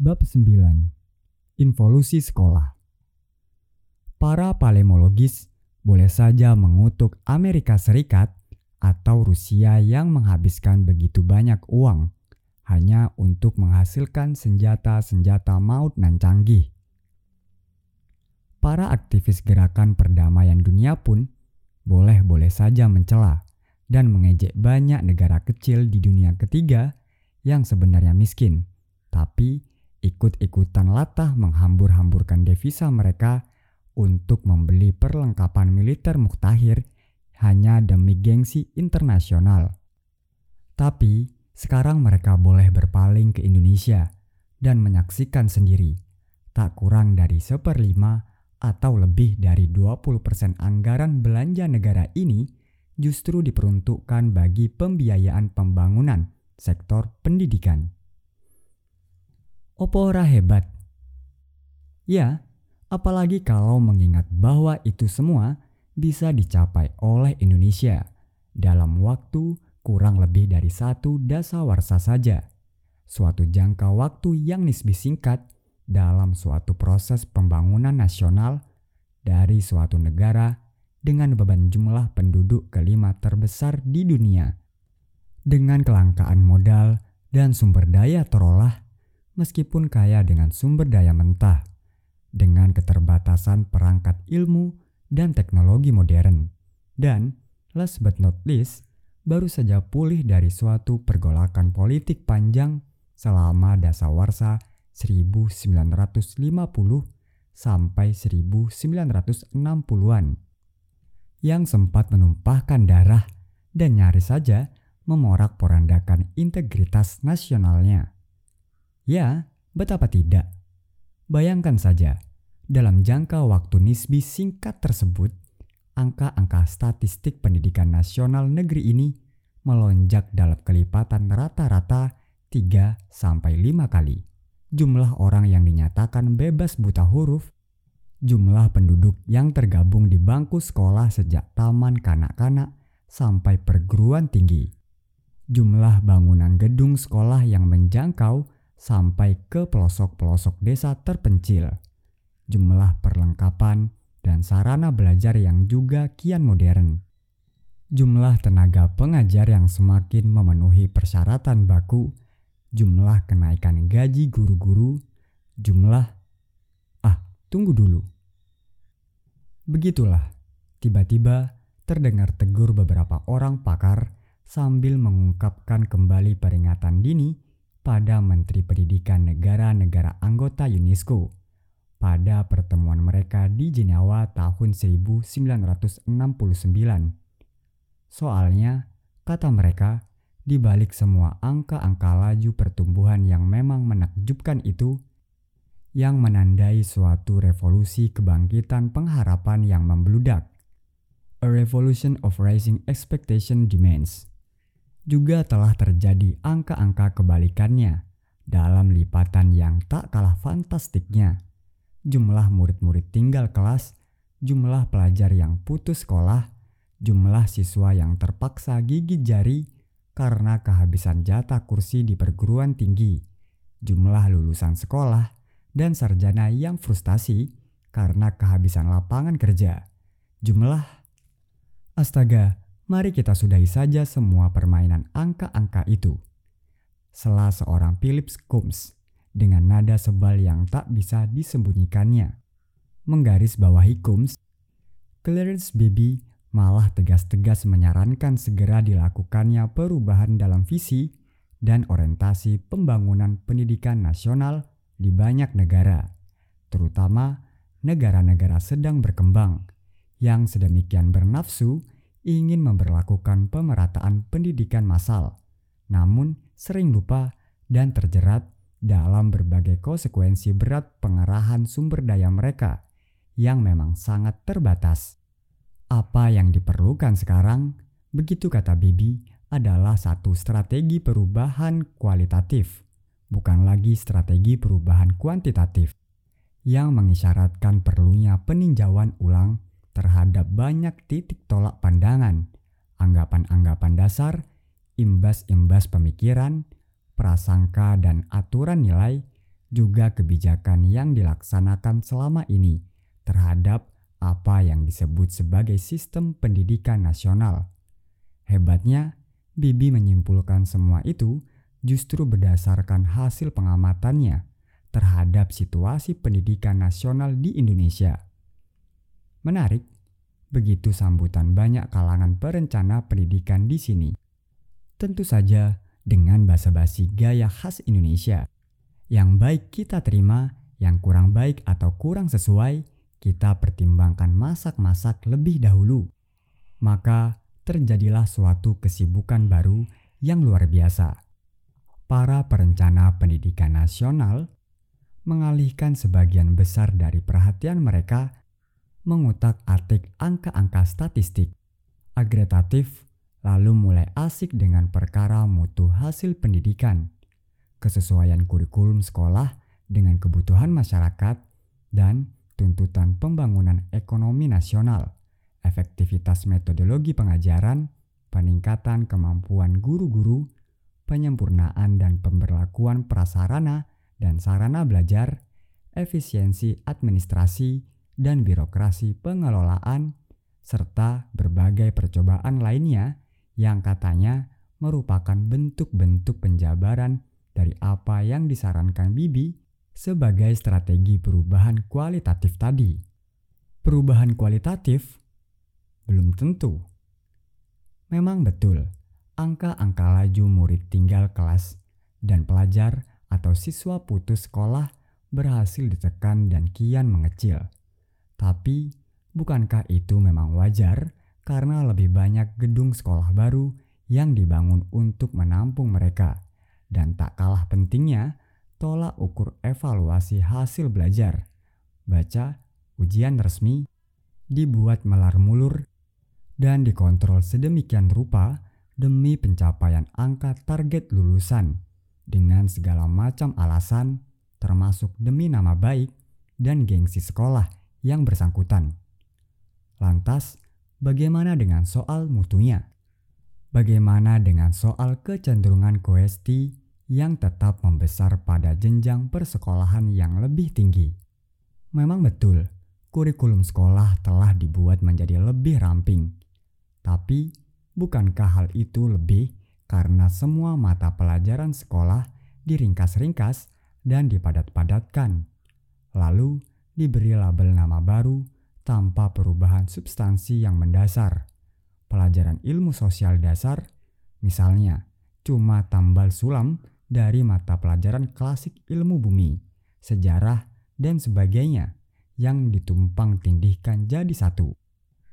Bab 9. Involusi sekolah. Para palemologis boleh saja mengutuk Amerika Serikat atau Rusia yang menghabiskan begitu banyak uang hanya untuk menghasilkan senjata-senjata maut nan canggih. Para aktivis gerakan perdamaian dunia pun boleh-boleh saja mencela dan mengejek banyak negara kecil di dunia ketiga yang sebenarnya miskin, tapi ikut-ikutan latah menghambur-hamburkan devisa mereka untuk membeli perlengkapan militer muktahir hanya demi gengsi internasional. Tapi sekarang mereka boleh berpaling ke Indonesia dan menyaksikan sendiri tak kurang dari seperlima atau lebih dari 20% anggaran belanja negara ini justru diperuntukkan bagi pembiayaan pembangunan sektor pendidikan. Opora hebat. Ya, apalagi kalau mengingat bahwa itu semua bisa dicapai oleh Indonesia dalam waktu kurang lebih dari satu dasawarsa saja. Suatu jangka waktu yang nisbi singkat dalam suatu proses pembangunan nasional dari suatu negara dengan beban jumlah penduduk kelima terbesar di dunia. Dengan kelangkaan modal dan sumber daya terolah, meskipun kaya dengan sumber daya mentah, dengan keterbatasan perangkat ilmu dan teknologi modern, dan last but not least, baru saja pulih dari suatu pergolakan politik panjang selama dasawarsa 1950 sampai 1960-an yang sempat menumpahkan darah dan nyaris saja memorak-porandakan integritas nasionalnya. Ya, betapa tidak? Bayangkan saja, dalam jangka waktu nisbi singkat tersebut, angka-angka statistik pendidikan nasional negeri ini melonjak dalam kelipatan rata-rata 3 sampai 5 kali. Jumlah orang yang dinyatakan bebas buta huruf, jumlah penduduk yang tergabung di bangku sekolah sejak taman kanak-kanak sampai perguruan tinggi, jumlah bangunan gedung sekolah yang menjangkau sampai ke pelosok-pelosok desa terpencil, jumlah perlengkapan dan sarana belajar yang juga kian modern, jumlah tenaga pengajar yang semakin memenuhi persyaratan baku, jumlah kenaikan gaji guru-guru, jumlah ah, tunggu dulu. Begitulah, tiba-tiba terdengar tegur beberapa orang pakar sambil mengungkapkan kembali peringatan dini pada Menteri Pendidikan negara-negara anggota UNESCO pada pertemuan mereka di Jenewa tahun 1969. Soalnya, kata mereka, di balik semua angka-angka laju pertumbuhan yang memang menakjubkan itu, yang menandai suatu revolusi kebangkitan pengharapan yang membludak. A revolution of rising expectation demands juga telah terjadi angka-angka kebalikannya dalam lipatan yang tak kalah fantastiknya. Jumlah murid-murid tinggal kelas, jumlah pelajar yang putus sekolah, jumlah siswa yang terpaksa gigit jari karena kehabisan jatah kursi di perguruan tinggi, jumlah lulusan sekolah, dan sarjana yang frustasi karena kehabisan lapangan kerja. Jumlah Astaga, Mari kita sudahi saja semua permainan angka-angka itu. Selah seorang Philips Combs dengan nada sebal yang tak bisa disembunyikannya. Menggaris bawahi Combs, Clarence Baby malah tegas-tegas menyarankan segera dilakukannya perubahan dalam visi dan orientasi pembangunan pendidikan nasional di banyak negara, terutama negara-negara sedang berkembang yang sedemikian bernafsu ingin memperlakukan pemerataan pendidikan massal, namun sering lupa dan terjerat dalam berbagai konsekuensi berat pengerahan sumber daya mereka yang memang sangat terbatas. Apa yang diperlukan sekarang, begitu kata Bibi, adalah satu strategi perubahan kualitatif, bukan lagi strategi perubahan kuantitatif, yang mengisyaratkan perlunya peninjauan ulang terhadap banyak titik tolak pandangan, anggapan-anggapan dasar, imbas-imbas pemikiran, prasangka dan aturan nilai juga kebijakan yang dilaksanakan selama ini terhadap apa yang disebut sebagai sistem pendidikan nasional. Hebatnya, Bibi menyimpulkan semua itu justru berdasarkan hasil pengamatannya terhadap situasi pendidikan nasional di Indonesia. Menarik, begitu sambutan banyak kalangan perencana pendidikan di sini. Tentu saja dengan basa-basi gaya khas Indonesia. Yang baik kita terima, yang kurang baik atau kurang sesuai, kita pertimbangkan masak-masak lebih dahulu. Maka terjadilah suatu kesibukan baru yang luar biasa. Para perencana pendidikan nasional mengalihkan sebagian besar dari perhatian mereka mengutak-atik angka-angka statistik. Agretatif, lalu mulai asik dengan perkara mutu hasil pendidikan, kesesuaian kurikulum sekolah dengan kebutuhan masyarakat, dan tuntutan pembangunan ekonomi nasional, efektivitas metodologi pengajaran, peningkatan kemampuan guru-guru, penyempurnaan dan pemberlakuan prasarana dan sarana belajar, efisiensi administrasi, dan birokrasi pengelolaan, serta berbagai percobaan lainnya yang katanya merupakan bentuk-bentuk penjabaran dari apa yang disarankan Bibi sebagai strategi perubahan kualitatif tadi. Perubahan kualitatif belum tentu. Memang betul, angka-angka laju murid tinggal kelas dan pelajar atau siswa putus sekolah berhasil ditekan dan kian mengecil. Tapi, bukankah itu memang wajar karena lebih banyak gedung sekolah baru yang dibangun untuk menampung mereka? Dan tak kalah pentingnya, tolak ukur evaluasi hasil belajar. Baca, ujian resmi dibuat melar mulur dan dikontrol sedemikian rupa demi pencapaian angka target lulusan dengan segala macam alasan termasuk demi nama baik dan gengsi sekolah yang bersangkutan. Lantas, bagaimana dengan soal mutunya? Bagaimana dengan soal kecenderungan koesti yang tetap membesar pada jenjang persekolahan yang lebih tinggi? Memang betul, kurikulum sekolah telah dibuat menjadi lebih ramping. Tapi, bukankah hal itu lebih karena semua mata pelajaran sekolah diringkas-ringkas dan dipadat-padatkan? Lalu, diberi label nama baru tanpa perubahan substansi yang mendasar. Pelajaran ilmu sosial dasar, misalnya, cuma tambal sulam dari mata pelajaran klasik ilmu bumi, sejarah, dan sebagainya yang ditumpang tindihkan jadi satu.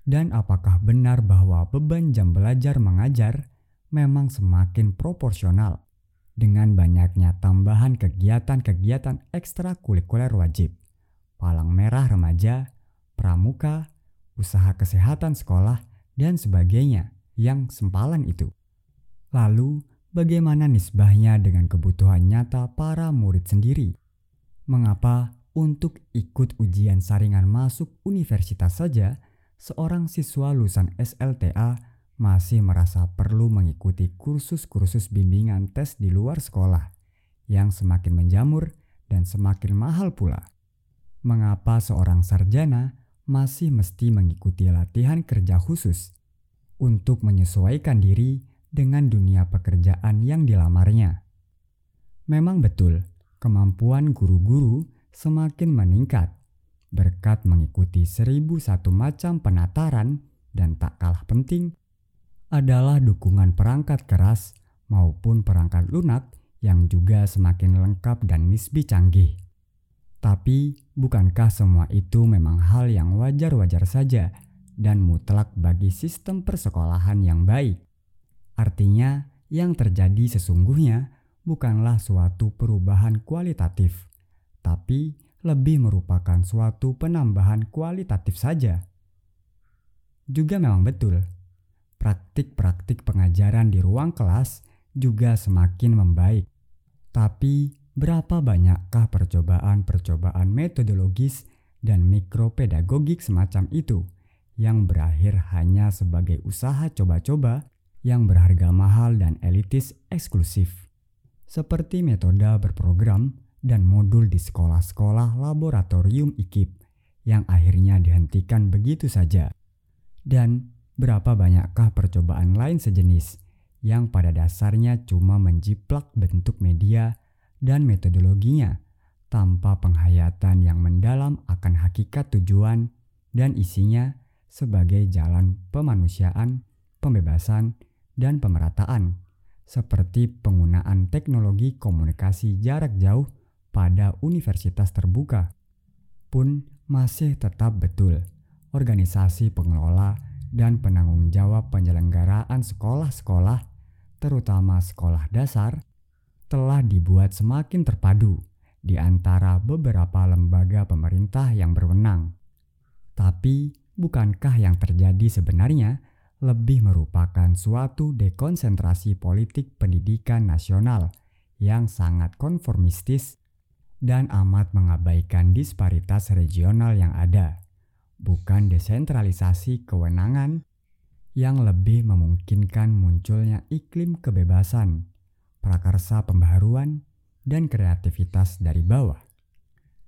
Dan apakah benar bahwa beban jam belajar mengajar memang semakin proporsional dengan banyaknya tambahan kegiatan-kegiatan ekstrakurikuler wajib? Palang merah remaja, pramuka, usaha kesehatan sekolah, dan sebagainya yang sempalan itu. Lalu, bagaimana nisbahnya dengan kebutuhan nyata para murid sendiri? Mengapa untuk ikut ujian saringan masuk universitas saja, seorang siswa lulusan SLTA masih merasa perlu mengikuti kursus-kursus bimbingan tes di luar sekolah yang semakin menjamur dan semakin mahal pula mengapa seorang sarjana masih mesti mengikuti latihan kerja khusus untuk menyesuaikan diri dengan dunia pekerjaan yang dilamarnya. Memang betul, kemampuan guru-guru semakin meningkat berkat mengikuti seribu satu macam penataran dan tak kalah penting adalah dukungan perangkat keras maupun perangkat lunak yang juga semakin lengkap dan nisbi canggih. Tapi, bukankah semua itu memang hal yang wajar-wajar saja dan mutlak bagi sistem persekolahan yang baik? Artinya, yang terjadi sesungguhnya bukanlah suatu perubahan kualitatif, tapi lebih merupakan suatu penambahan kualitatif saja. Juga memang betul, praktik-praktik pengajaran di ruang kelas juga semakin membaik, tapi berapa banyakkah percobaan-percobaan metodologis dan mikropedagogik semacam itu yang berakhir hanya sebagai usaha coba-coba yang berharga mahal dan elitis eksklusif. Seperti metode berprogram dan modul di sekolah-sekolah laboratorium IKIP yang akhirnya dihentikan begitu saja. Dan berapa banyakkah percobaan lain sejenis yang pada dasarnya cuma menjiplak bentuk media dan metodologinya tanpa penghayatan yang mendalam akan hakikat tujuan dan isinya sebagai jalan pemanusiaan, pembebasan, dan pemerataan, seperti penggunaan teknologi komunikasi jarak jauh pada universitas terbuka, pun masih tetap betul. Organisasi pengelola dan penanggung jawab penyelenggaraan sekolah-sekolah, terutama sekolah dasar, telah dibuat semakin terpadu di antara beberapa lembaga pemerintah yang berwenang. Tapi, bukankah yang terjadi sebenarnya lebih merupakan suatu dekonsentrasi politik pendidikan nasional yang sangat konformistis dan amat mengabaikan disparitas regional yang ada, bukan desentralisasi kewenangan yang lebih memungkinkan munculnya iklim kebebasan, prakarsa pembaharuan, dan kreativitas dari bawah.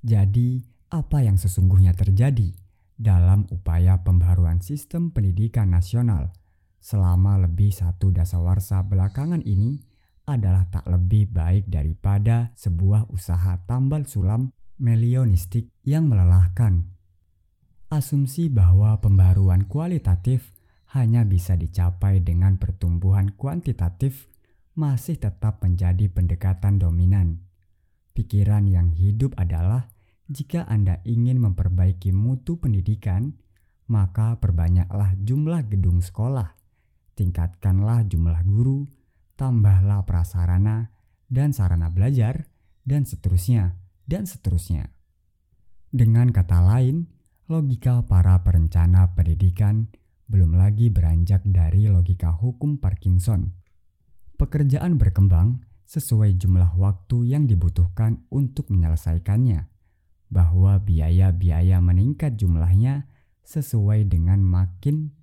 Jadi, apa yang sesungguhnya terjadi dalam upaya pembaharuan sistem pendidikan nasional selama lebih satu dasawarsa belakangan ini adalah tak lebih baik daripada sebuah usaha tambal sulam melionistik yang melelahkan. Asumsi bahwa pembaruan kualitatif hanya bisa dicapai dengan pertumbuhan kuantitatif masih tetap menjadi pendekatan dominan. Pikiran yang hidup adalah jika Anda ingin memperbaiki mutu pendidikan, maka perbanyaklah jumlah gedung sekolah, tingkatkanlah jumlah guru, tambahlah prasarana dan sarana belajar, dan seterusnya, dan seterusnya. Dengan kata lain, logika para perencana pendidikan belum lagi beranjak dari logika hukum Parkinson. Pekerjaan berkembang sesuai jumlah waktu yang dibutuhkan untuk menyelesaikannya, bahwa biaya-biaya meningkat jumlahnya sesuai dengan makin